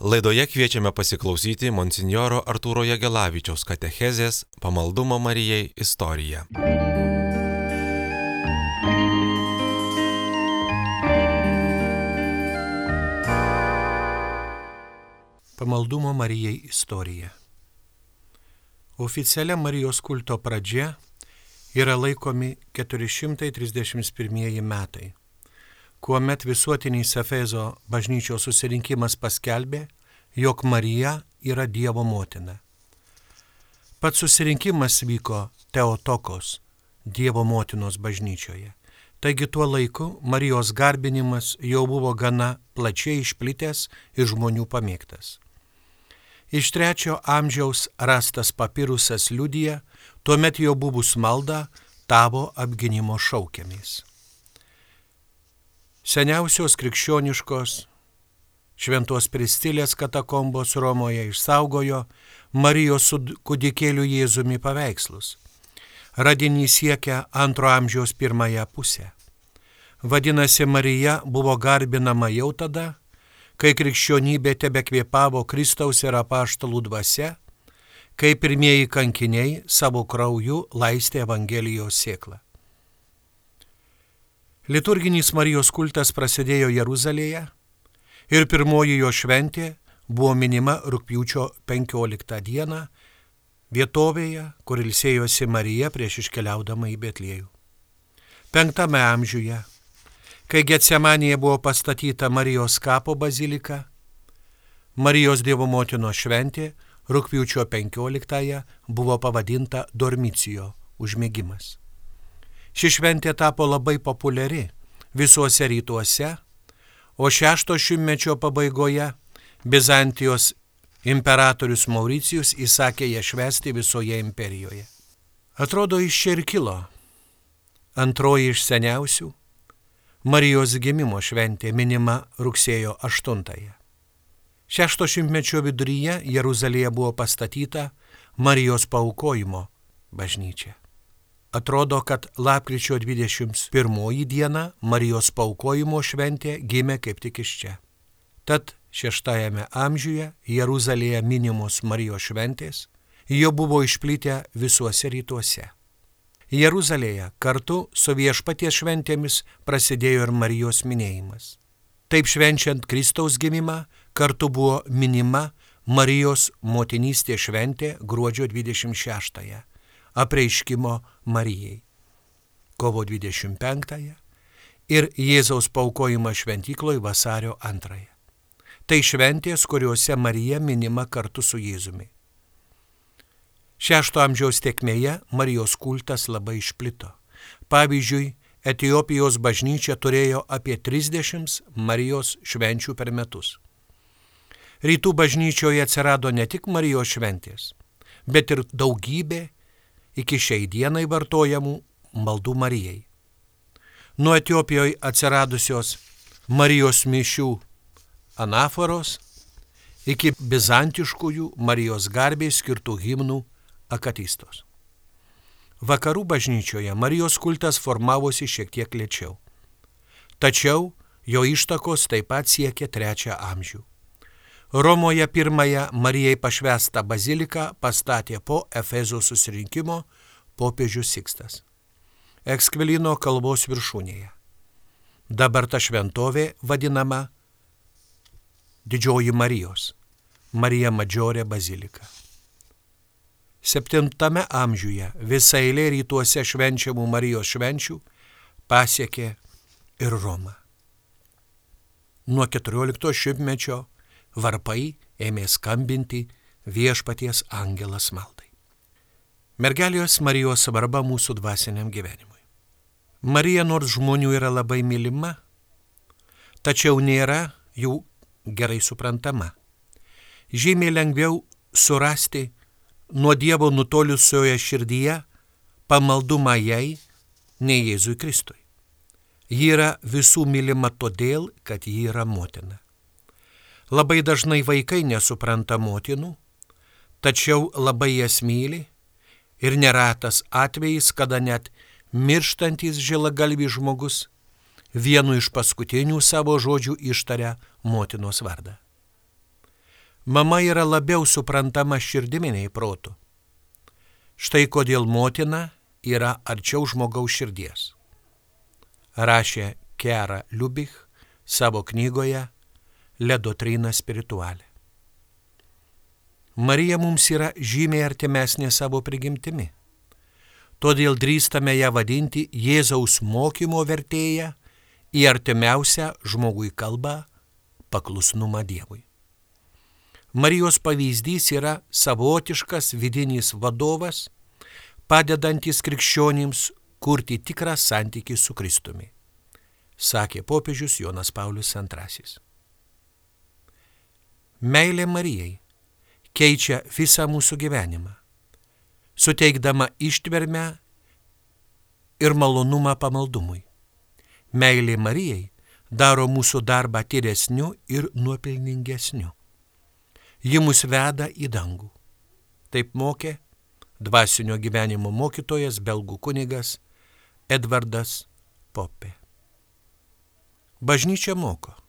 Laidoje kviečiame pasiklausyti monsinjoro Artūro Jagelavičiaus katechezės pamaldumo Marijai istoriją. Pamaldumo Marijai istorija. Oficialia Marijos kulto pradžia yra laikomi 431 metai kuomet visuotinis Efezo bažnyčios susirinkimas paskelbė, jog Marija yra Dievo motina. Pats susirinkimas vyko Teotokos, Dievo motinos bažnyčioje. Taigi tuo laiku Marijos garbinimas jau buvo gana plačiai išplitęs ir žmonių pamėgtas. Iš trečio amžiaus rastas papirusas liudija, tuomet jau buvus malda tavo apginimo šaukiamis. Seniausios krikščioniškos šventos pristilės katakombos Romoje išsaugojo Marijos su kudikėliu Jėzumi paveikslus. Radinys siekia antro amžiaus pirmąją pusę. Vadinasi, Marija buvo garbinama jau tada, kai krikščionybė tebe kvėpavo Kristaus ir apaštalų dvasia, kai pirmieji kankiniai savo krauju laistė Evangelijos sėklą. Liturginis Marijos kultas prasidėjo Jeruzalėje ir pirmoji jo šventė buvo minima rūpjūčio 15 dieną vietovėje, kur ilsėjosi Marija prieš iškeliaudama į Betlėjų. Penktame amžiuje, kai Getsemanėje buvo pastatyta Marijos kapo bazilika, Marijos Dievo motino šventė rūpjūčio 15 buvo pavadinta Dormicijo užmėgimas. Ši šventė tapo labai populiari visuose rytuose, o šešto šimtmečio pabaigoje Bizantijos imperatorius Mauricijus įsakė ją švesti visoje imperijoje. Atrodo, iš čia ir kilo antroji iš seniausių Marijos gimimo šventė minima rugsėjo 8-ąją. Šešto šimtmečio viduryje Jeruzalėje buvo pastatyta Marijos paukojimo bažnyčia. Atrodo, kad lapkričio 21 dieną Marijos paukojimo šventė gimė kaip tik iš čia. Tad šeštajame amžiuje Jeruzalėje minimos Marijos šventės jo buvo išplitę visuose rytuose. Jeruzalėje kartu su viešpaties šventėmis prasidėjo ir Marijos minėjimas. Taip švenčiant Kristaus gimimą kartu buvo minima Marijos motinystės šventė gruodžio 26. Apreiškimo Marijai. Kovo 25 ir Jėzaus paukojimą šventykloje vasario 2. Tai šventės, kuriuose Marija minima kartu su Jėzumi. Šešto amžiaus tekmėje Marijos kultas labai išplito. Pavyzdžiui, Etijopijos bažnyčia turėjo apie 30 Marijos švenčių per metus. Rytų bažnyčioje atsirado ne tik Marijos šventės, bet ir daugybė iki šiai dienai vartojamų maldų Marijai. Nuo Etiopijoje atsiradusios Marijos mišių anaforos iki bizantiškųjų Marijos garbės skirtų himnų akatistos. Vakarų bažnyčioje Marijos kultas formavosi šiek tiek lėčiau. Tačiau jo ištakos taip pat siekia trečią amžių. Romoje pirmąją Marijai pašvestą baziliką pastatė po Efezo susirinkimo popiežius Sikstas. Ekskvilino kalbos viršūnėje. Dabar ta šventovė vadinama Didžioji Marijos, Marija Madžiorė bazilika. Septintame amžiuje visa eilė rytuose švenčiamų Marijos švenčių pasiekė ir Romą. Nuo 14 šimtmečio varpai ėmė skambinti viešpaties angelas maldai. Mergelijos Marijos svarba mūsų dvasiniam gyvenimui. Marija nors žmonių yra labai mylima, tačiau nėra jų gerai suprantama. Žymiai lengviau surasti nuo Dievo nutolusioje širdyje pamaldumą jai, nei Jėzui Kristui. Ji yra visų mylima todėl, kad ji yra motina. Labai dažnai vaikai nesupranta motinų, tačiau labai jas myli ir neratas atvejis, kada net mirštantis žilagalvis žmogus vienu iš paskutinių savo žodžių ištaria motinos vardą. mama yra labiau suprantama širdiminiai protų. Štai kodėl motina yra arčiau žmogaus širdies. Rašė Kera Liubich savo knygoje Ledotrina spiritualė. Marija mums yra žymiai artimesnė savo prigimtimi. Todėl drįstame ją vadinti Jėzaus mokymo vertėja į artimiausią žmogui kalbą paklusnumą Dievui. Marijos pavyzdys yra savotiškas vidinis vadovas, padedantis krikščionims kurti tikrą santykį su Kristumi, sakė popiežius Jonas Paulius II. Meilė Marijai keičia visą mūsų gyvenimą, suteikdama ištvermę ir malonumą pamaldumui. Meilė Marijai daro mūsų darbą tyresniu ir nuopelningesniu. Ji mus veda į dangų. Taip mokė dvasinio gyvenimo mokytojas belgų kunigas Edvardas Popė. Bažnyčia moko,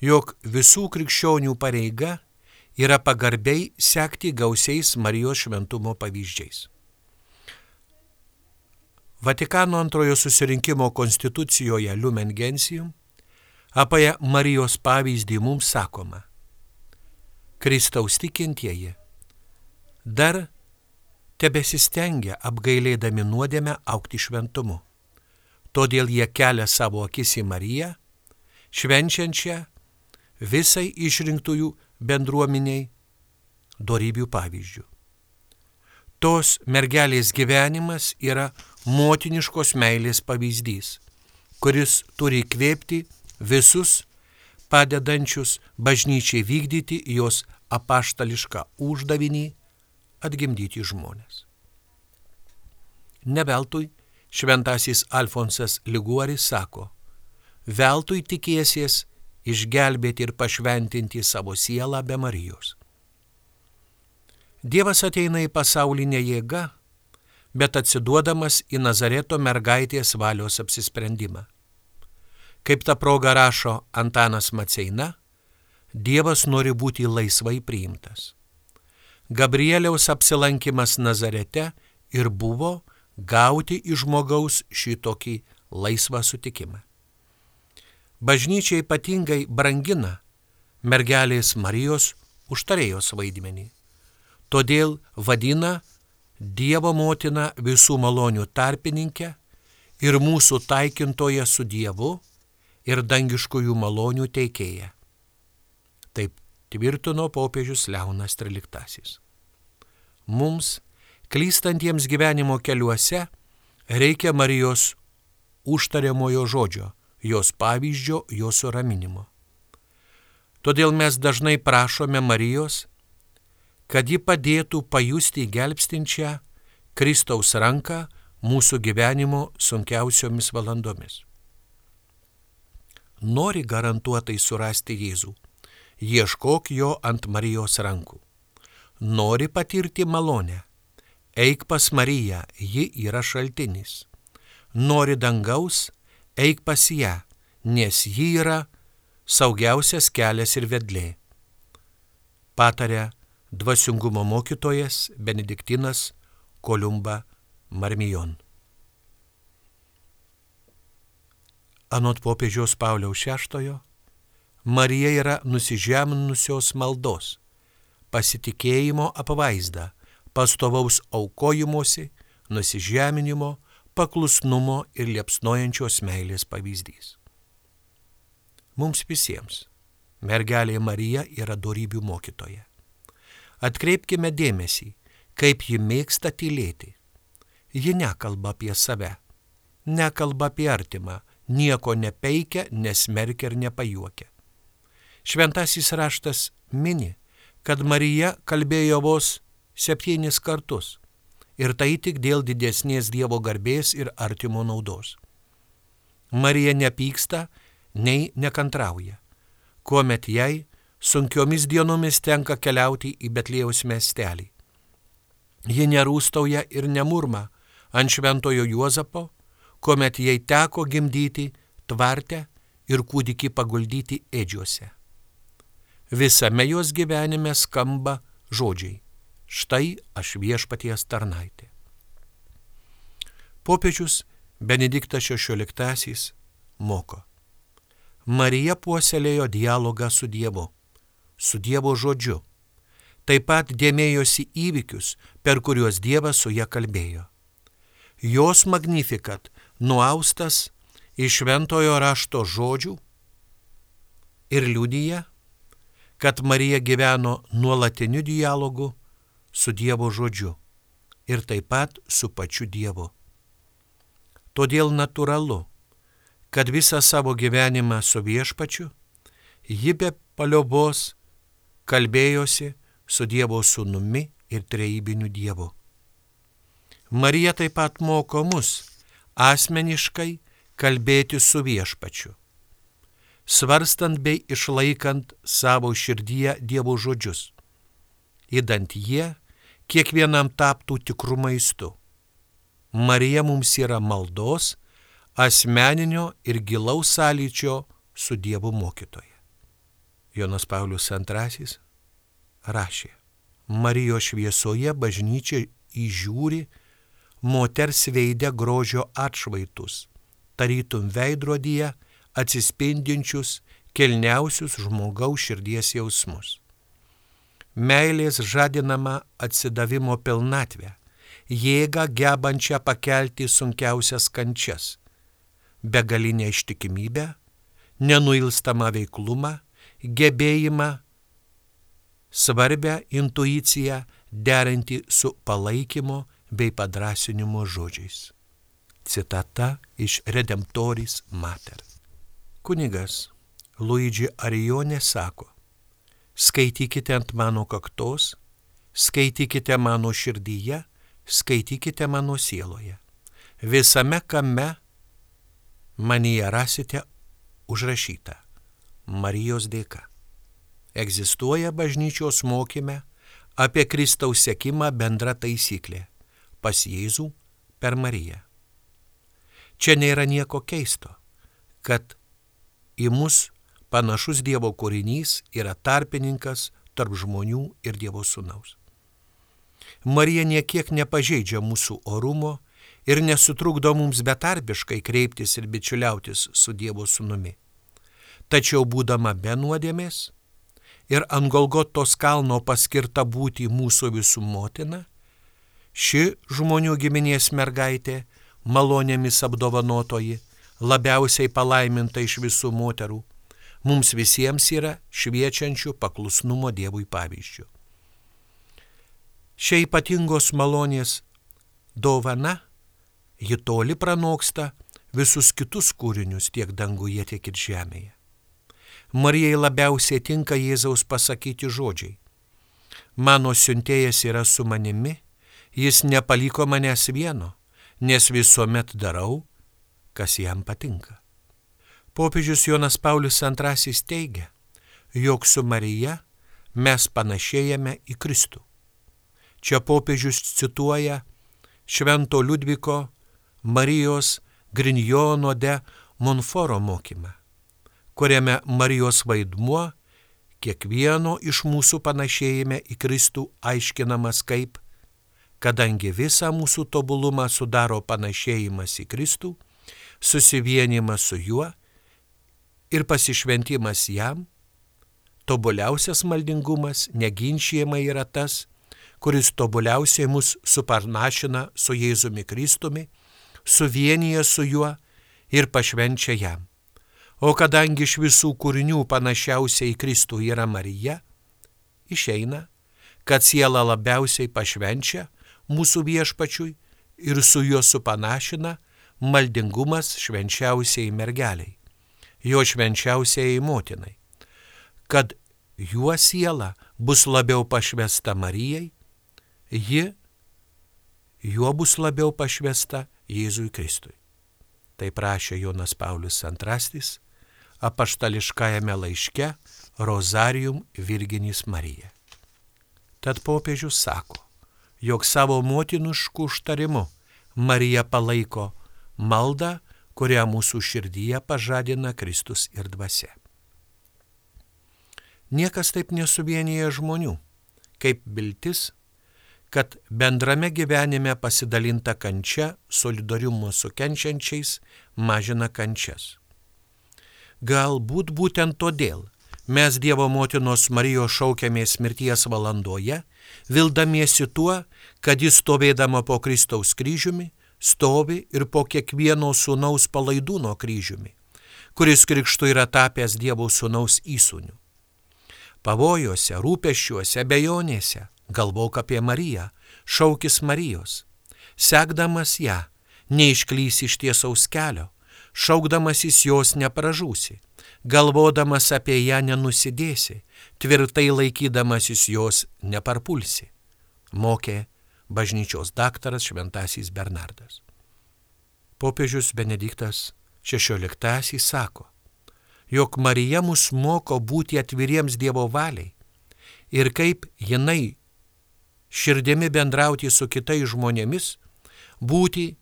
jog visų krikščionių pareiga yra pagarbiai sekti gausiais Marijos šventumo pavyzdžiais. Vatikano antrojo susirinkimo konstitucijoje Lumen Gentium apie Marijos pavyzdį mums sakoma. Kristaus tikintieji dar tebesistengia apgailėdami nuodėmę aukti šventumu. Todėl jie kelia savo akis į Mariją, švenčiančią visai išrinktųjų bendruomeniai darybių pavyzdžių. Tos mergelės gyvenimas yra motiniškos meilės pavyzdys, kuris turi įkvėpti visus padedančius bažnyčiai vykdyti jos apaštališką uždavinį atgimdyti žmonės. Neveltui šventasis Alfonsas Liguoris sako, veltui tikėsies išgelbėti ir pašventinti savo sielą be Marijos. Dievas ateina į pasaulinę jėgą, bet atsiduodamas į Nazareto mergaitės valios apsisprendimą. Kaip tą progą rašo Antanas Maceina, Dievas nori būti laisvai priimtas. Gabrieliaus apsilankimas Nazarete ir buvo gauti iš žmogaus šitokį laisvą sutikimą. Bažnyčia ypatingai brangina mergelės Marijos užtarėjos vaidmenį. Todėl vadina Dievo motina visų malonių tarpininkę ir mūsų taikintoje su Dievu ir dangiškųjų malonių teikėja. Taip tvirtino popiežius Leonas XIII. Mums, klystantiems gyvenimo keliuose, reikia Marijos užtariamojo žodžio, jos pavyzdžio, jos suraminimo. Todėl mes dažnai prašome Marijos, kad ji padėtų pajusti gelbstinčią Kristaus ranką mūsų gyvenimo sunkiausiomis valandomis nori garantuotai surasti Jėzų. Ieškok jo ant Marijos rankų. Nori patirti malonę. Eik pas Mariją, ji yra šaltinis. Nori dangaus, eik pas ją, nes ji yra saugiausias kelias ir vedlė. Patarė dvasingumo mokytojas Benediktinas Kolumba Marmijon. Anot popiežiaus Pauliaus VI, Marija yra nusižeminusios maldos, pasitikėjimo apvaizda, pastovaus aukojimuose, nusižeminimo, paklusnumo ir liepsnojančios meilės pavyzdys. Mums visiems mergelė Marija yra darybių mokytoja. Atkreipkime dėmesį, kaip ji mėgsta tylėti. Ji nekalba apie save, nekalba apie artimą, nieko nepeikia, nesmerkia ir nepajuokia. Šventasis raštas mini, kad Marija kalbėjo vos septynis kartus ir tai tik dėl didesnės Dievo garbės ir artimo naudos. Marija nepyksta, nei nekantrauja, kuomet jai sunkiomis dienomis tenka keliauti į Betlėjaus miestelį. Ji nerūstauja ir nemurma ant šventojo Juozapo, kuomet jai teko gimdyti tvartę ir kūdikį paguldyti ėdžiuose. visame jos gyvenime skamba žodžiai. Štai aš viešpaties tarnaitė. Popiežius Benediktas XVI moko. Marija puoselėjo dialogą su Dievu, su Dievo žodžiu. Taip pat dėmėjosi įvykius, per kuriuos Dievas su ją kalbėjo. Jos magnifikat nuaustas iš šventojo rašto žodžių ir liudyja, kad Marija gyveno nuolatiniu dialogu su Dievo žodžiu ir taip pat su pačiu Dievu. Todėl natūralu, kad visą savo gyvenimą su viešpačiu ji be paliobos kalbėjosi su Dievo sūnumi ir trejybiniu Dievu. Marija taip pat moko mus asmeniškai kalbėti su viešpačiu svarstant bei išlaikant savo širdyje Dievo žodžius, įdant jie kiekvienam taptų tikrų maistų. Marija mums yra maldos, asmeninio ir gilaus sąlyčio su Dievu mokytoje. Jonas Paulius II rašė, Marijos šviesoje bažnyčia įžiūri moters veidę grožio atšvaitus, tarytum veidrodyje atsispindinčius kilniausius žmogaus širdies jausmus. Meilės žadinama atsidavimo pilnatvė, jėga gebančia pakelti sunkiausias kančias, begalinę ištikimybę, nenuilstamą veiklumą, gebėjimą, svarbę intuiciją derinti su palaikymo bei padrasinimo žodžiais. Citata iš Redemptoris Mater. Kunigas Luigi Arijonė sako, skaitykite ant mano kaktos, skaitykite mano širdyje, skaitykite mano sieloje. Visame kame manyje rasite užrašyta Marijos dėka. Egzistuoja bažnyčios mokyme apie Kristaus sekimą bendra taisyklė - pas Jėzų per Mariją. Čia nėra nieko keisto, kad į mus panašus Dievo kūrinys yra tarpininkas tarp žmonių ir Dievo sūnaus. Marija niekiek nepažeidžia mūsų orumo ir nesutrukdo mums betarpiškai kreiptis ir bičiuliautis su Dievo sūnumi. Tačiau būdama be nuodėmės ir ant Golgotos kalno paskirta būti mūsų visų motina, ši žmonių giminės mergaitė, malonėmis apdovanotoji, labiausiai palaiminta iš visų moterų, mums visiems yra šviečiančių paklusnumo Dievui pavyzdžių. Šia ypatingos malonės dovana, ji toli pranoksta visus kitus kūrinius tiek danguje, tiek ir žemėje. Marijai labiausiai tinka Jėzaus pasakyti žodžiai. Mano siuntėjas yra su manimi, jis nepaliko manęs vieno, nes visuomet darau, kas jam patinka. Popiežius Jonas Paulius II teigia, jog su Marija mes panašėjame į Kristų. Čia popiežius cituoja Švento Liudviko Marijos Grinjono de Monforo mokymą, kuriame Marijos vaidmuo kiekvieno iš mūsų panašėjime į Kristų aiškinamas kaip, kadangi visą mūsų tobulumą sudaro panašėjimas į Kristų, susivienimas su juo ir pasišventimas jam, tobuliausias maldingumas neginčiamai yra tas, kuris tobuliausiai mus suparnašina su Jėzumi Kristumi, suvienyje su juo ir pašvenčia jam. O kadangi iš visų kūrinių panašiausiai į Kristų yra Marija, išeina, kad siela labiausiai pašvenčia mūsų viešpačiui ir su juo supanašina maldingumas švenčiausiai mergeliai, jo švenčiausiai motinai, kad juo siela bus labiau pašvesta Marijai, ji juo bus labiau pašvesta Jėzui Kristui. Tai prašė Jonas Paulius II apaštališkajame laiške Rozarium Virginis Marija. Tad popiežius sako, jog savo motinuškų užtarimu Marija palaiko maldą, kurią mūsų širdyje pažadina Kristus ir dvasia. Niekas taip nesuvienyje žmonių, kaip viltis, kad bendrame gyvenime pasidalinta kančia, solidariumo su kenčiančiais mažina kančias. Galbūt būtent todėl mes Dievo motinos Marijos šaukiamės mirties valandoje, vildamiesi tuo, kad jis stovėdama po Kristaus kryžiumi, stovi ir po kiekvieno sūnaus palaidūno kryžiumi, kuris krikštų yra tapęs Dievo sūnaus įsūniu. Pavojuose, rūpeščiuose, bejonėse galvok apie Mariją, šaukis Marijos. Sekdamas ją, neišklys iš tiesaus kelio, šaukdamasis jos nepražūsi, galvodamas apie ją nenusidėsi, tvirtai laikydamasis jos neparpulsi. Mokė bažnyčios daktaras Šventasis Bernardas. Popiežius Benediktas XVI sako, jog Marija mus moko būti atviriems Dievo valiai ir kaip jinai širdimi bendrauti su kitais žmonėmis, būti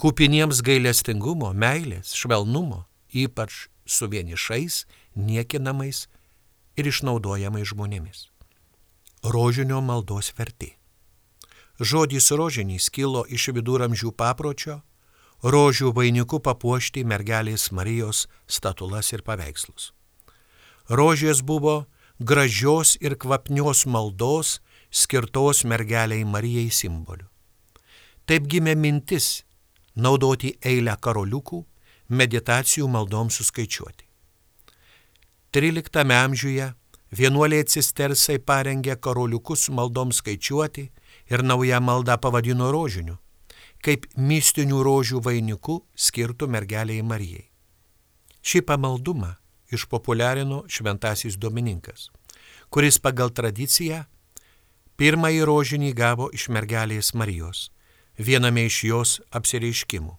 kupiniems gailestingumo, meilės, švelnumo, ypač su vienišais, niekinamais ir išnaudojamais žmonėmis. Rožinio maldos vertė. Žodis rožinys kilo iš viduramžių papročio, rožių vainiku papuošti mergelės Marijos statulas ir paveikslus. Rožės buvo gražios ir kvapnios maldos skirtos mergeliai Marijai simboliu. Taip gimė mintis naudoti eilę karoliukų meditacijų maldoms suskaičiuoti. 13 amžiuje vienuoliai cistersai parengė karoliukus maldoms skaičiuoti ir naują maldą pavadino rožiniu, kaip mistinių rožių vainiku skirtų mergeliai Marijai. Šį pamaldumą išpopuliarino šventasis Dominikas, kuris pagal tradiciją pirmąjį rožinį gavo iš mergelės Marijos, viename iš jos apsireiškimų,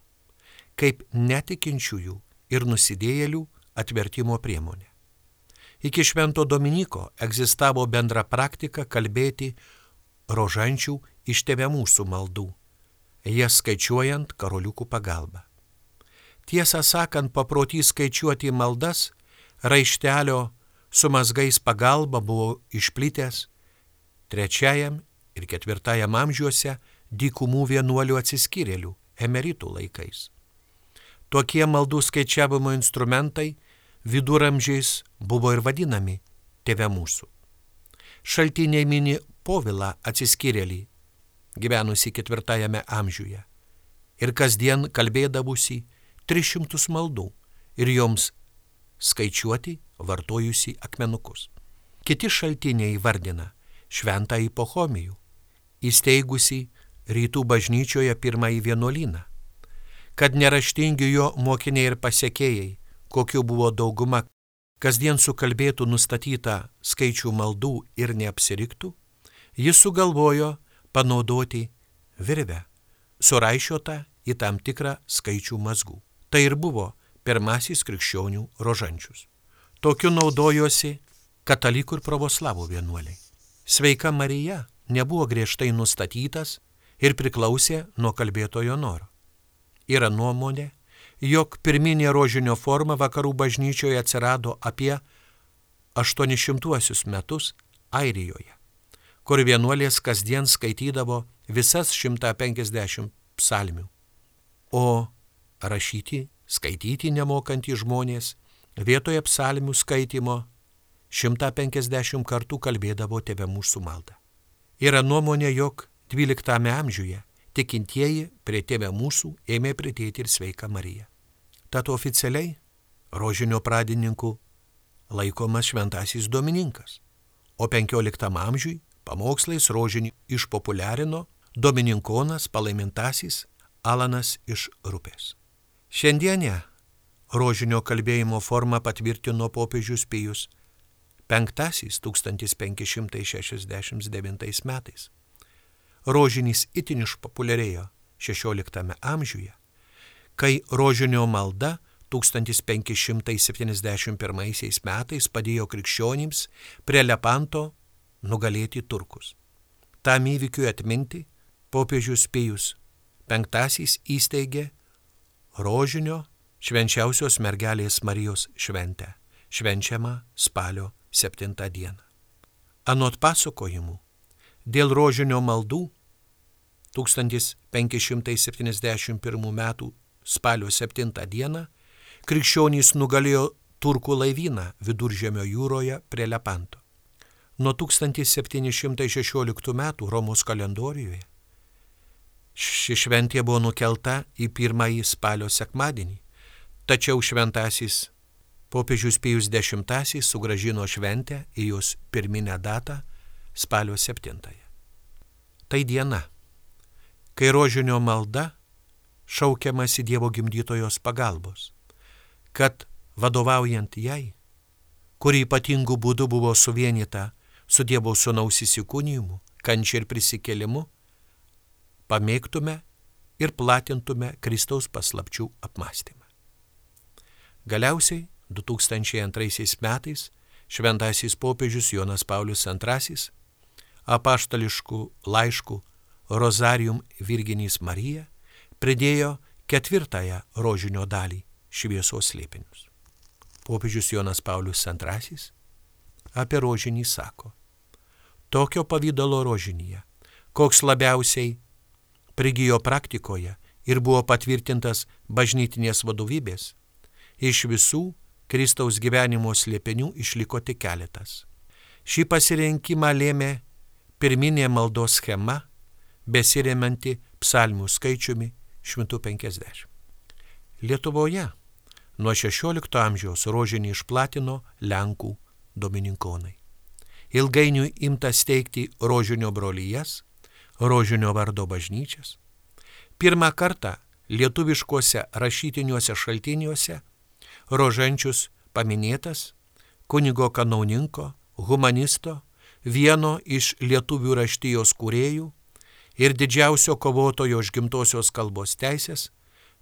kaip netikinčiųjų ir nusidėjėlių atvertimo priemonė. Iki švento Dominiko egzistavo bendra praktika kalbėti rožančių iš tėviamūsų maldų, jas skaičiuojant karoliukų pagalba. Tiesą sakant, paprotys skaičiuoti maldas raištelio su mazgais pagalba buvo išplitęs trečiajam ir ketvirtajam amžiuose dykumų vienuolių atsiskyrėlių, emeritų laikais. Tokie maldų skaičiavimo instrumentai viduramžiais buvo ir vadinami tėve mūsų. Šaltiniai mini Povilą atsiskyrėlį, gyvenusi ketvirtajame amžiuje, ir kasdien kalbėdavusi 300 maldų ir joms skaičiuoti vartojusi akmenukus. Kiti šaltiniai vardina šventąjį Pohomijų, įsteigusi rytų bažnyčioje pirmąjį vienuolyną, kad neraštingi jo mokiniai ir pasiekėjai, kokiu buvo dauguma, kasdien sukalbėtų nustatytą skaičių maldų ir neapsiriktų, jis sugalvojo panaudoti virvę, suraišiotą į tam tikrą skaičių mazgų. Tai ir buvo pirmasis krikščionių rožančius. Tokiu naudojosi katalikų ir pravoslavų vienuoliai. Sveika Marija nebuvo griežtai nustatytas ir priklausė nuo kalbėtojo noro. Yra nuomonė, jog pirminė rožinio forma vakarų bažnyčioje atsirado apie 800 metus Airijoje kur vienuolės kasdien skaitydavo visas 150 psalmių. O rašyti, skaityti nemokantys žmonės vietoje psalmių skaitimo 150 kartų kalbėdavo tėve mūsų maldą. Yra nuomonė, jog 12 amžiuje tikintieji prie tėve mūsų ėmė pridėti ir sveiką Mariją. Tad oficialiai rožinio pradininku laikomas šventasis Domininkas, o 15 amžiui Pamokslais rožinį išpopuliarino Domininkonas palaimintasis Alanas iš Rupės. Šiandienę rožinio kalbėjimo formą patvirtino popiežius Pijus V 1569 metais. Rožinis itin išpopuliarėjo XVI amžiuje, kai rožinio malda 1571 metais padėjo krikščionims prie Lepanto nugalėti turkus. Tam įvykiui atminti popiežius Pijus penktasis įsteigė rožinio švenčiausios mergelės Marijos šventę, švenčiamą spalio 7 dieną. Anot pasakojimų, dėl rožinio maldų 1571 m. spalio 7 d. krikščionys nugalėjo turkų laivyną viduržėmio jūroje prie Lepanto. Nuo 1716 m. Romos kalendorijoje ši šventė buvo nukelta į pirmąjį spalio sekmadienį, tačiau šventasis popiežius Pijus X sugražino šventę į jos pirminę datą spalio 7. Tai diena, kai rožinio malda šaukiamasi Dievo gimdytojos pagalbos, kad vadovaujant jai, kuri ypatingų būdų buvo suvienita su Dievo sunaus įsikūnymu, kančia ir prisikėlimu, pamėgtume ir platintume Kristaus paslapčių apmąstymą. Galiausiai 2002 metais šventasis popiežius Jonas Paulius II apaštališkų laiškų Rozarium Virginijs Marija pridėjo ketvirtąją rožinio dalį šviesos slėpinius. Popiežius Jonas Paulius II apie rožinį sako, tokio pavydalo rožinyje, koks labiausiai prigijo praktikoje ir buvo patvirtintas bažnytinės vadovybės, iš visų Kristaus gyvenimo slėpinių išliko tik keletas. Šį pasirinkimą lėmė pirminė maldos schema, besiremianti psalmių skaičiumi 150. Lietuvoje nuo 16 amžiaus rožinį išplatino Lenkų domininkonai. Ilgainiui imta steigti rožinio brolyjas, rožinio vardo bažnyčias. Pirmą kartą lietuviškuose rašytiniuose šaltiniuose rožančius paminėtas kunigo kanauninko, humanisto, vieno iš lietuvių raštijos kūrėjų ir didžiausio kovotojo už gimtosios kalbos teisės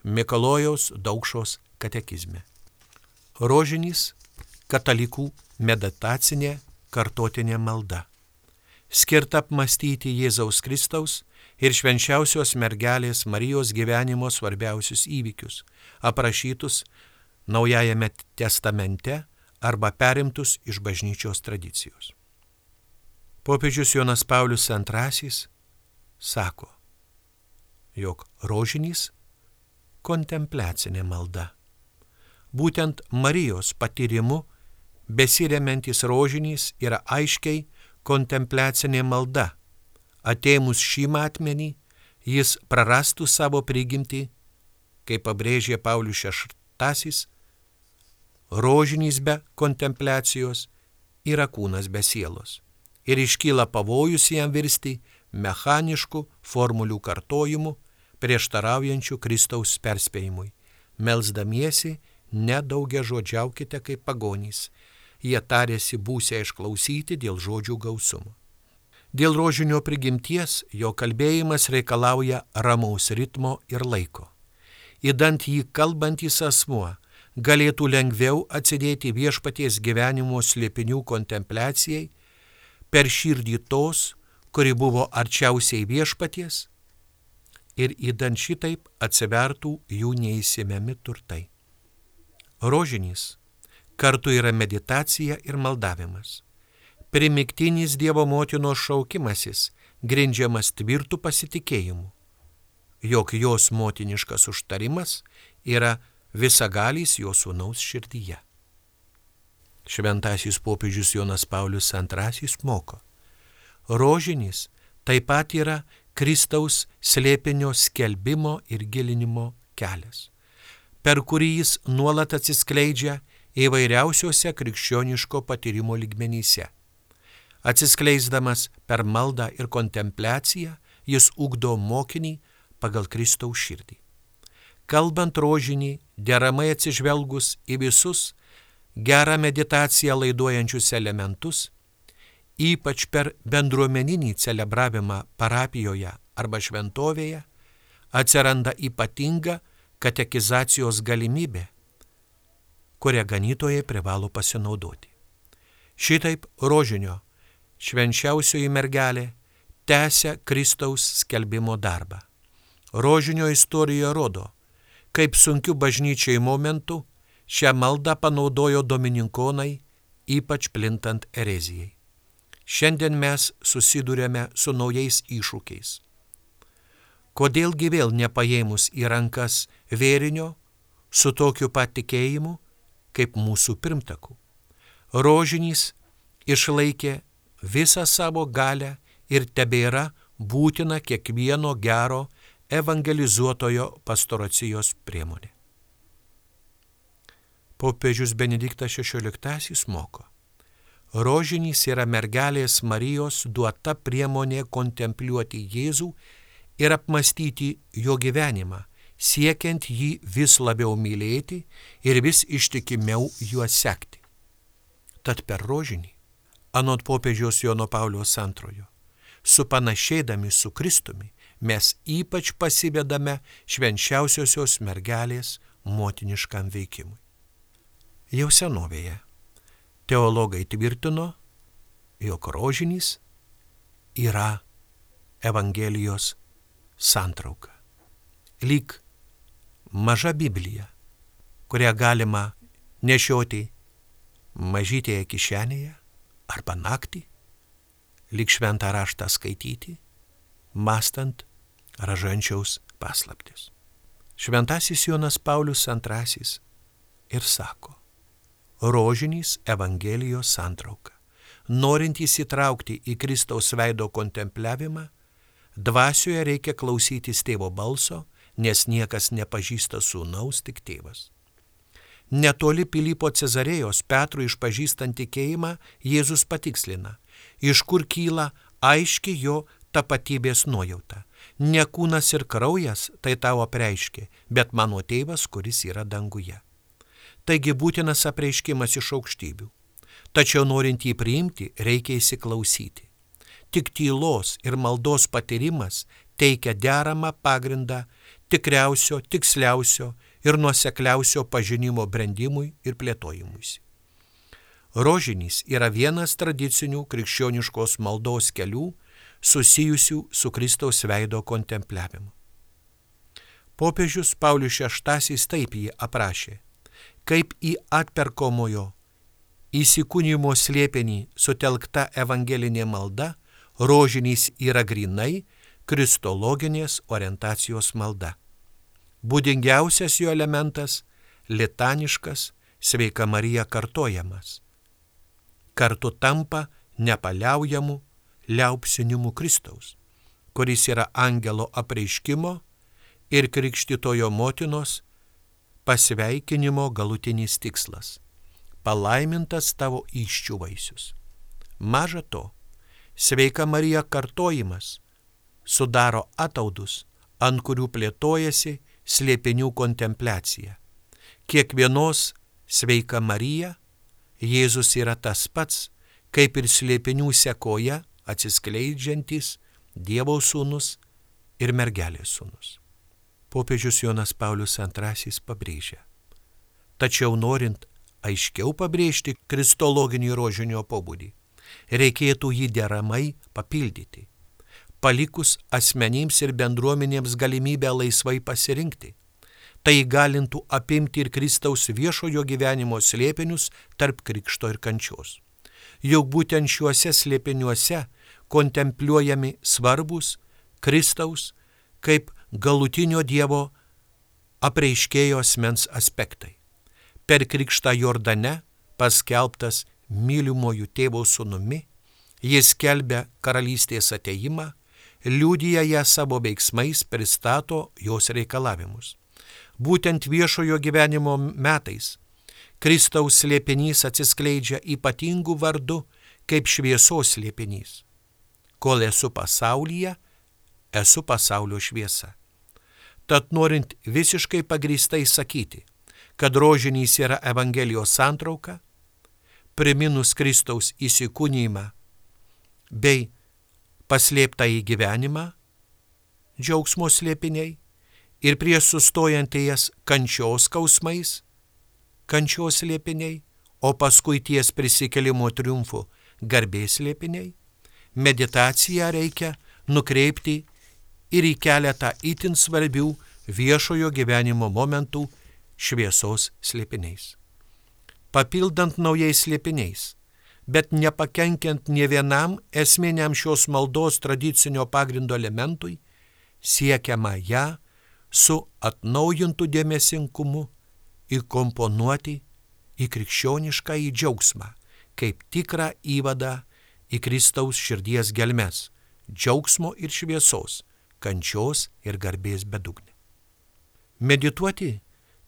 Mikalojaus Daukšos katekizme. Rožinys katalikų meditacinė kartotinė malda skirta apmastyti Jėzaus Kristaus ir švenčiausios mergelės Marijos gyvenimo svarbiausius įvykius, aprašytus Naujajame testamente arba perimtus iš bažnyčios tradicijos. Popiežius Jonas Paulius II sako, jog rožinys kontempliacinė malda. Būtent Marijos patyrimu besiremiantis rožinys yra aiškiai kontempliacinė malda. Atėmus šį matmenį, jis prarastų savo prigimtį, kaip pabrėžė Paulius VI, rožinys be kontempliacijos yra kūnas be sielos. Ir iškyla pavojus jam virsti mechaniškų formulių kartojimu, prieštaraujančių Kristaus perspėjimui. Melsdamiesi, nedaugia žodžiaukite kaip pagonys, jie tarėsi būsę išklausyti dėl žodžių gausumo. Dėl rožinio prigimties jo kalbėjimas reikalauja ramaus ritmo ir laiko. Įdant jį kalbantis asmuo galėtų lengviau atsidėti viešpaties gyvenimo slėpinių kontempliacijai per širdį tos, kuri buvo arčiausiai viešpaties ir įdant šitaip atsivertų jų neįsimiami turtai. Rožinys kartu yra meditacija ir maldavimas. Primiktinis Dievo motinos šaukimasis grindžiamas tvirtų pasitikėjimu, jog jos motiniškas užtarimas yra visagalys jo sūnaus širdyje. Šventasis popiežius Jonas Paulius II moko. Rožinis taip pat yra Kristaus slėpinio skelbimo ir gilinimo kelias, per kurį jis nuolat atsiskleidžia įvairiausiuose krikščioniško patyrimo lygmenyse. Atsiskleisdamas per maldą ir kontempliaciją, jis ugdo mokinį pagal Kristaus širdį. Kalbant rožinį, deramai atsižvelgus į visus gerą meditaciją laiduojančius elementus, ypač per bendruomeninį celebravimą parapijoje arba šventovėje, atsiranda ypatinga katekizacijos galimybė kurią ganytojai privalo pasinaudoti. Šitaip rožinio švenčiausioji mergelė tęsia Kristaus skelbimo darbą. Rožinio istorija rodo, kaip sunkiu bažnyčiai momentu šią maldą panaudojo domininkonai ypač plintant erezijai. Šiandien mes susidurėme su naujais iššūkiais. Kodėlgi vėl nepaėmus į rankas vėrinio su tokiu pat tikėjimu kaip mūsų pirmtakų? Rožinys išlaikė visą savo galę ir tebėra būtina kiekvieno gero evangelizuotojo pastoracijos priemonė. Popiežius Benediktas XVI moko. Rožinys yra mergelės Marijos duota priemonė kontempliuoti Jėzų ir apmastyti jo gyvenimą, siekiant jį vis labiau mylėti ir vis ištikimiau juo sekti. Tad per rožinį, anot popiežiaus Jono Paulius antrojo, supanašėdami su Kristumi, mes ypač pasivedame švenčiausiosios mergelės motiniškam veikimui. Jau senovėje teologai tvirtino, jog rožinys yra Evangelijos santrauka. Lyg maža Biblija, kurią galima nešioti mažytėje kišenėje arba naktį, lyg šventą raštą skaityti, mastant ražančiaus paslaptis. Šventasis Jonas Paulius II ir sako, rožinys Evangelijos santrauka. Norint įsitraukti į Kristaus veido kontempliavimą, dvasioje reikia klausytis tėvo balso, nes niekas nepažįsta sūnaus, tik tėvas. Netoli Pilypo Cezarėjos Petrui išpažįstant tikėjimą, Jėzus patikslina, iš kur kyla aiški jo tapatybės nuojauta. Ne kūnas ir kraujas tai tavo apreiškė, bet mano tėvas, kuris yra danguje. Taigi būtinas apreiškimas iš aukštybių. Tačiau norint jį priimti, reikia įsiklausyti. Tik tylos ir maldos patyrimas teikia deramą pagrindą tikriausio, tiksliausio ir nuosekliausio pažinimo brandimui ir plėtojimuisi. Rožinys yra vienas tradicinių krikščioniškos maldos kelių, susijusių su Kristaus veido kontempliavimu. Popiežius Paulius VI taip jį aprašė, kaip į atperkomojo įsikūnymo slėpenį sutelkta evangelinė malda, rožinys yra grinai kristologinės orientacijos malda. Būdingiausias jo elementas - litaniškas sveika Marija kartojamas. Kartu tampa nepaliaujamu liaupsinimu Kristaus, kuris yra angelo apreiškimo ir krikštitojo motinos pasveikinimo galutinis tikslas - palaimintas tavo iščių vaisius. Maža to, sveika Marija kartojimas sudaro ataudus, ant kurių plėtojasi slėpinių kontempliacija. Kiekvienos sveika Marija Jėzus yra tas pats, kaip ir slėpinių sekoja atsiskleidžiantys Dievo sūnus ir mergelės sūnus. Popiežius Jonas Paulius II pabrėžia. Tačiau norint aiškiau pabrėžti kristologinį rožinio pobūdį, reikėtų jį deramai papildyti, palikus asmenims ir bendruomenėms galimybę laisvai pasirinkti. Tai galintų apimti ir Kristaus viešojo gyvenimo slėpinius tarp krikšto ir kančios. Juk būtent šiuose slėpiniuose kontempliuojami svarbus Kristaus kaip galutinio Dievo apreiškėjo asmens aspektai. Per krikštą Jordane paskelbtas mylimojų tėvo sūnumi, jis kelbia karalystės ateimą, liūdija ją savo veiksmais, pristato jos reikalavimus. Būtent viešojo gyvenimo metais Kristaus slėpinys atsiskleidžia ypatingų vardų kaip šviesos slėpinys. Kol esu pasaulyje, esu pasaulio šviesa. Tad norint visiškai pagrįstai sakyti, kad rožinys yra Evangelijos santrauka, priminus Kristaus įsikūnymą bei paslėptą į gyvenimą, džiaugsmo slėpiniai ir prieš sustojant į jas kančios skausmais, kančios slėpiniai, o paskui ties prisikelimo triumfu garbės slėpiniai, meditaciją reikia nukreipti ir į keletą itin svarbių viešojo gyvenimo momentų šviesos slėpiniais. Papildant naujais slėpiniais, bet nepakenkiant ne vienam esminiam šios maldos tradicinio pagrindo elementui, siekiama ją su atnaujintu dėmesingumu įkomponuoti į krikščionišką į džiaugsmą, kaip tikrą įvadą į Kristaus širdies gelmes - džiaugsmo ir šviesos, kančios ir garbės bedugnė. Medituoti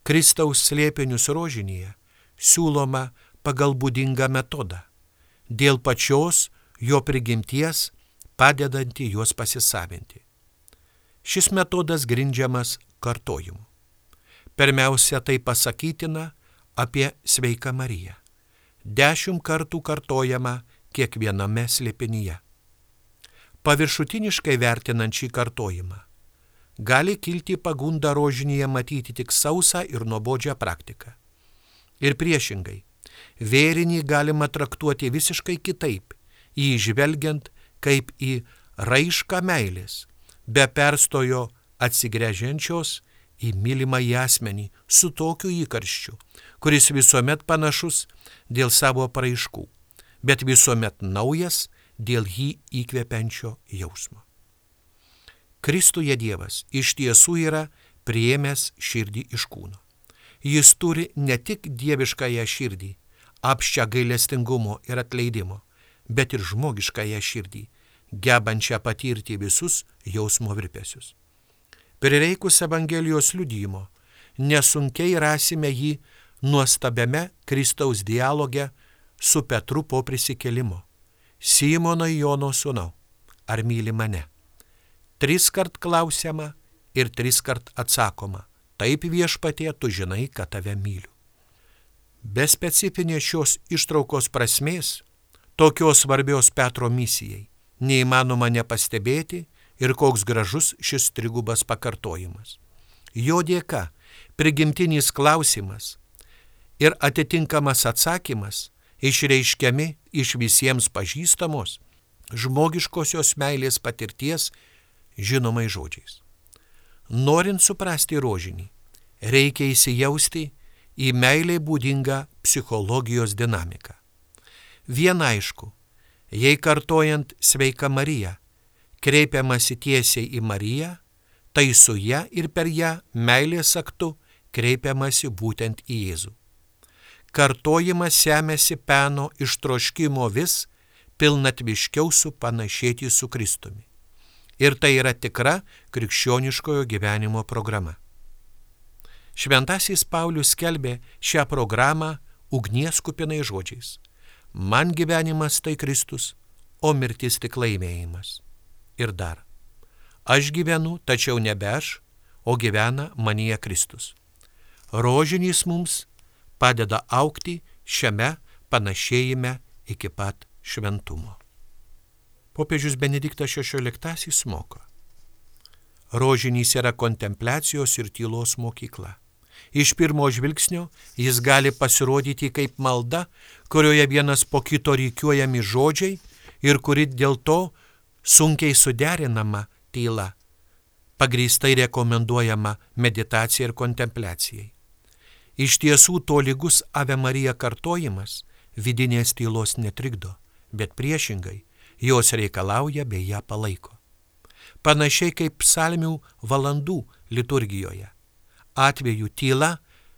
Kristaus slėpinius rožinėje siūloma pagal būdingą metodą, dėl pačios jo prigimties padedanti juos pasisavinti. Šis metodas grindžiamas kartojimu. Pirmiausia, tai pasakytina apie sveiką Mariją. Dešimt kartų kartojama kiekviename slėpinyje. Paviršutiniškai vertinant šį kartojimą, gali kilti pagunda rožinėje matyti tik sausą ir nuobodžią praktiką. Ir priešingai, vėrinį galima traktuoti visiškai kitaip, jį žvelgiant kaip į raišką meilės, be perstojo atsigręžiančios į mylimą į asmenį su tokiu įkarščiu, kuris visuomet panašus dėl savo praaiškų, bet visuomet naujas dėl jį įkvepiančio jausmo. Kristuje Dievas iš tiesų yra priėmęs širdį iš kūno. Jis turi ne tik dieviškąją širdį, apščią gailestingumo ir atleidimo, bet ir žmogiškąją širdį, gebančią patirti visus jausmo virpesius. Prireikus Evangelijos liudymo, nesunkiai rasime jį nuostabiame Kristaus dialoge su Petru po prisikelimo Simonai Jono sūnau, ar myli mane? Tris kart klausiama ir tris kart atsakoma, taip viešpatie, tu žinai, kad tave myliu. Be specifinės šios ištraukos prasmės, tokios svarbios Petro misijai, neįmanoma nepastebėti ir koks gražus šis trigubas pakartojimas. Jo dėka prigimtinis klausimas ir atitinkamas atsakymas išreiškiami iš visiems pažįstamos žmogiškosios meilės patirties žinomai žodžiais. Norint suprasti rožinį, reikia įsijausti į meiliai būdingą psichologijos dinamiką. Viena aišku, jei kartojant sveika Marija, kreipiamasi tiesiai į Mariją, tai su ją ir per ją meilės aktu kreipiamasi būtent į Jėzų kartojimas semėsi peno iš troškimo vis pilnatviškiau supanašėti su Kristumi. Ir tai yra tikra krikščioniškojo gyvenimo programa. Šventasis Paulius skelbė šią programą ugnies kupinai žodžiais. Man gyvenimas tai Kristus, o mirtis tik laimėjimas. Ir dar. Aš gyvenu, tačiau nebe aš, o gyvena manyje Kristus. Rožinys mums padeda aukti šiame panašėjime iki pat šventumo. Popiežius Benediktas XVI moko. Rožinys yra kontempliacijos ir tylos mokykla. Iš pirmo žvilgsnio jis gali pasirodyti kaip malda, kurioje vienas po kito reikiuojami žodžiai ir kuri dėl to sunkiai suderinama tyla, pagrįstai rekomenduojama meditacijai ir kontempliacijai. Iš tiesų to lygus Ave Marija kartojimas vidinės tylos netrikdo, bet priešingai jos reikalauja bei ją palaiko. Panašiai kaip psalmių valandų liturgijoje. Atveju tyla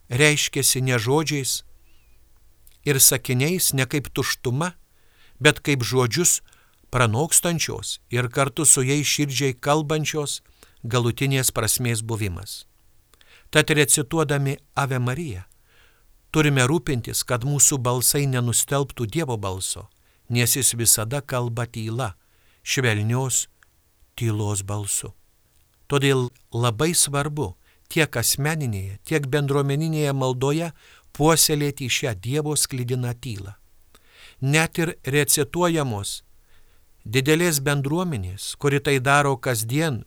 reiškiasi ne žodžiais ir sakiniais, ne kaip tuštuma, bet kaip žodžius pranokstančios ir kartu su jais širdžiai kalbančios galutinės prasmės buvimas. Tad recituodami Ave Mariją turime rūpintis, kad mūsų balsai nenustelbtų Dievo balso, nes jis visada kalba tyla, švelnios tylos balsu. Todėl labai svarbu tiek asmeninėje, tiek bendruomeninėje maldoje puoselėti šią Dievo sklidiną tylą. Net ir recituojamos didelės bendruomenės, kuri tai daro kasdien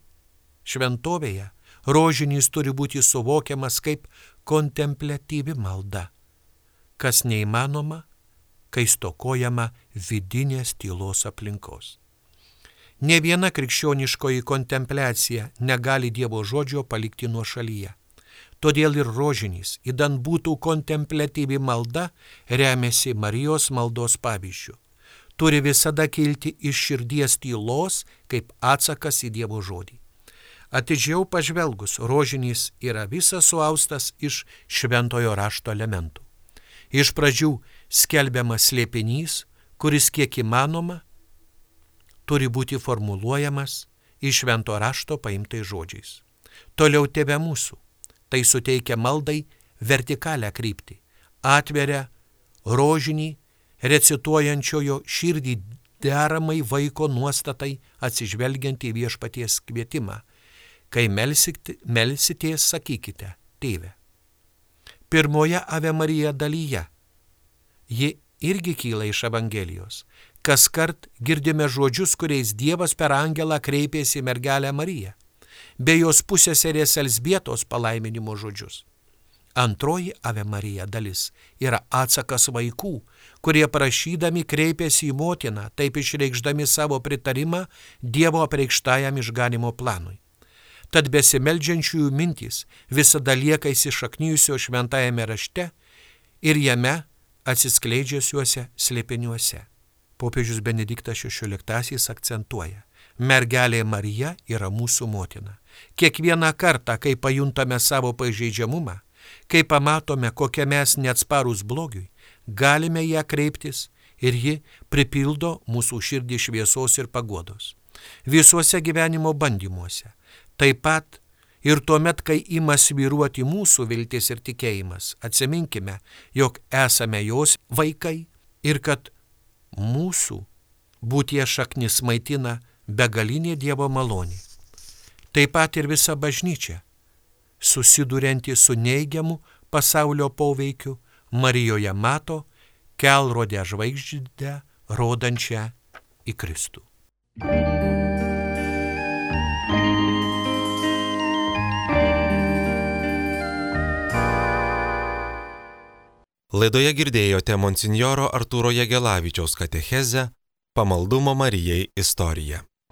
šventovėje, rožinys turi būti suvokiamas kaip kontemplatyvi malda, kas neįmanoma, kai stokojama vidinės tylos aplinkos. Ne viena krikščioniškoji kontempliacija negali Dievo žodžio palikti nuo šalyje. Todėl ir rožinys, įdant būtų kontemplatyvi malda, remiasi Marijos maldos pavyzdžių. turi visada kilti iš širdies tylos kaip atsakas į Dievo žodį. Atidžiau pažvelgus, rožinys yra visas suaustas iš šventojo rašto elementų. Iš pradžių skelbiamas slėpinys, kuris kiek įmanoma turi būti formuluojamas iš švento rašto paimtai žodžiais. Toliau tėve mūsų. Tai suteikia maldai vertikalę kryptį, atveria rožinį recituojančiojo širdį deramai vaiko nuostatai atsižvelgiant į viešpaties kvietimą. Kai melsitės, sakykite, tėve. Pirmoje Ave Marija dalyje ji irgi kyla iš Evangelijos. Kas kart girdime žodžius, kuriais Dievas per angelą kreipėsi į mergelę Mariją, bei jos pusėserės Elsbietos palaiminimo žodžius. Antroji Ave Marija dalis yra atsakas vaikų, kurie prašydami kreipėsi į motiną, taip išreikšdami savo pritarimą Dievo apreikštajam išganimo planui. Tad besimeldžiančiųjų mintys visada lieka įsišaknyjusio šventajame rašte ir jame atsiskleidžiusiuose slėpiniuose. Popiežius Benediktas XVI akcentuoja, mergelė Marija yra mūsų motina. Kiekvieną kartą, kai pajuntame savo pažeidžiamumą, Kai pamatome, kokie mes neatsparus blogiui, galime ją kreiptis ir ji pripildo mūsų širdį šviesos ir pagodos. Visuose gyvenimo bandymuose. Taip pat ir tuomet, kai ima sviruoti mūsų viltis ir tikėjimas, atsiminkime, jog esame jos vaikai ir kad mūsų būtie šaknis maitina begalinė Dievo malonė. Taip pat ir visa bažnyčia susidurianti su neigiamu pasaulio poveikiu, Marijoje mato kelrodę žvaigždę, rodančią į Kristų. Laidoje girdėjote monsinjoro Artūro Jegelavičiaus katechezę Pamaldumo Marijai istoriją.